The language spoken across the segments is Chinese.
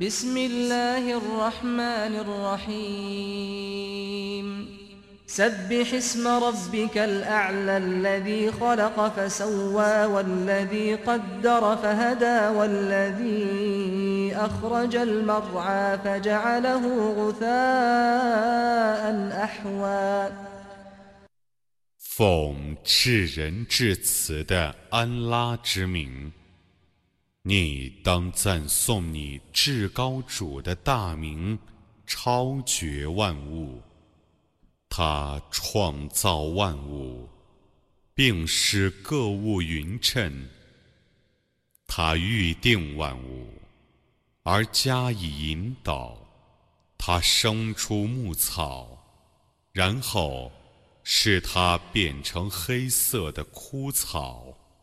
بسم الله الرحمن الرحيم سبح اسم ربك الأعلى الذي خلق فسوى والذي قدر فهدى والذي أخرج المرعى فجعله غثاء أحوى 奉至仁至慈的安拉之名， 你当赞颂你至高主的大名，超绝万物。他创造万物，并使各物匀称。他预定万物，而加以引导。他生出牧草，然后。使它变成黑色的枯草。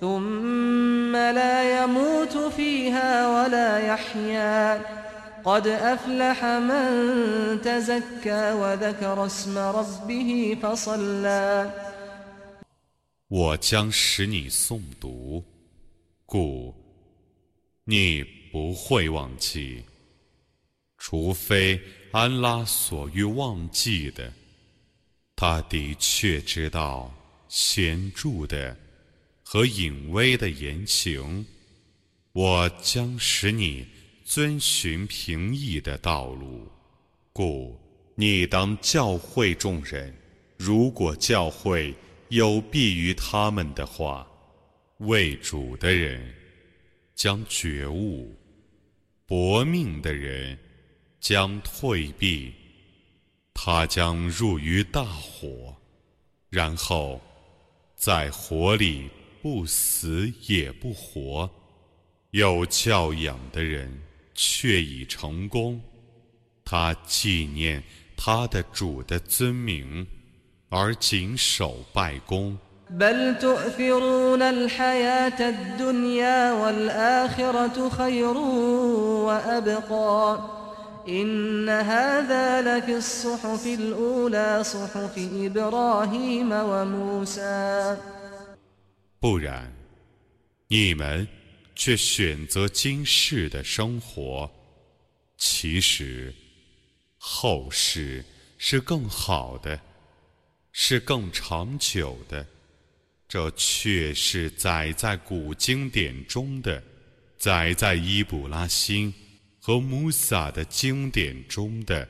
ثم لا يموت فيها ولا يحيا قد أفلح من تزكى وذكر اسم ربه فصلى 我将使你诵读，故你不会忘记，除非安拉所欲忘记的。他的确知道显着的 和隐微的言行。我将使你遵循平易的道路，故你当教诲众人。如果教诲有弊于他们的话，为主的人将觉悟。搏命的人将退避，他将入于大火，然后在火里不死也不活。有教养的人却已成功，他纪念他的主的尊名，而谨守拜功。بل تؤثرون الحياة الدنيا والآخرة خير وأبقى إن هذا لفي الصحف الأولى صحف إبراهيم وموسى 不然，你们却选择今世的生活。其实，后世是更好的，是更长久的。这却是载在古经典中的，载在伊卜拉欣和穆萨的经典中的。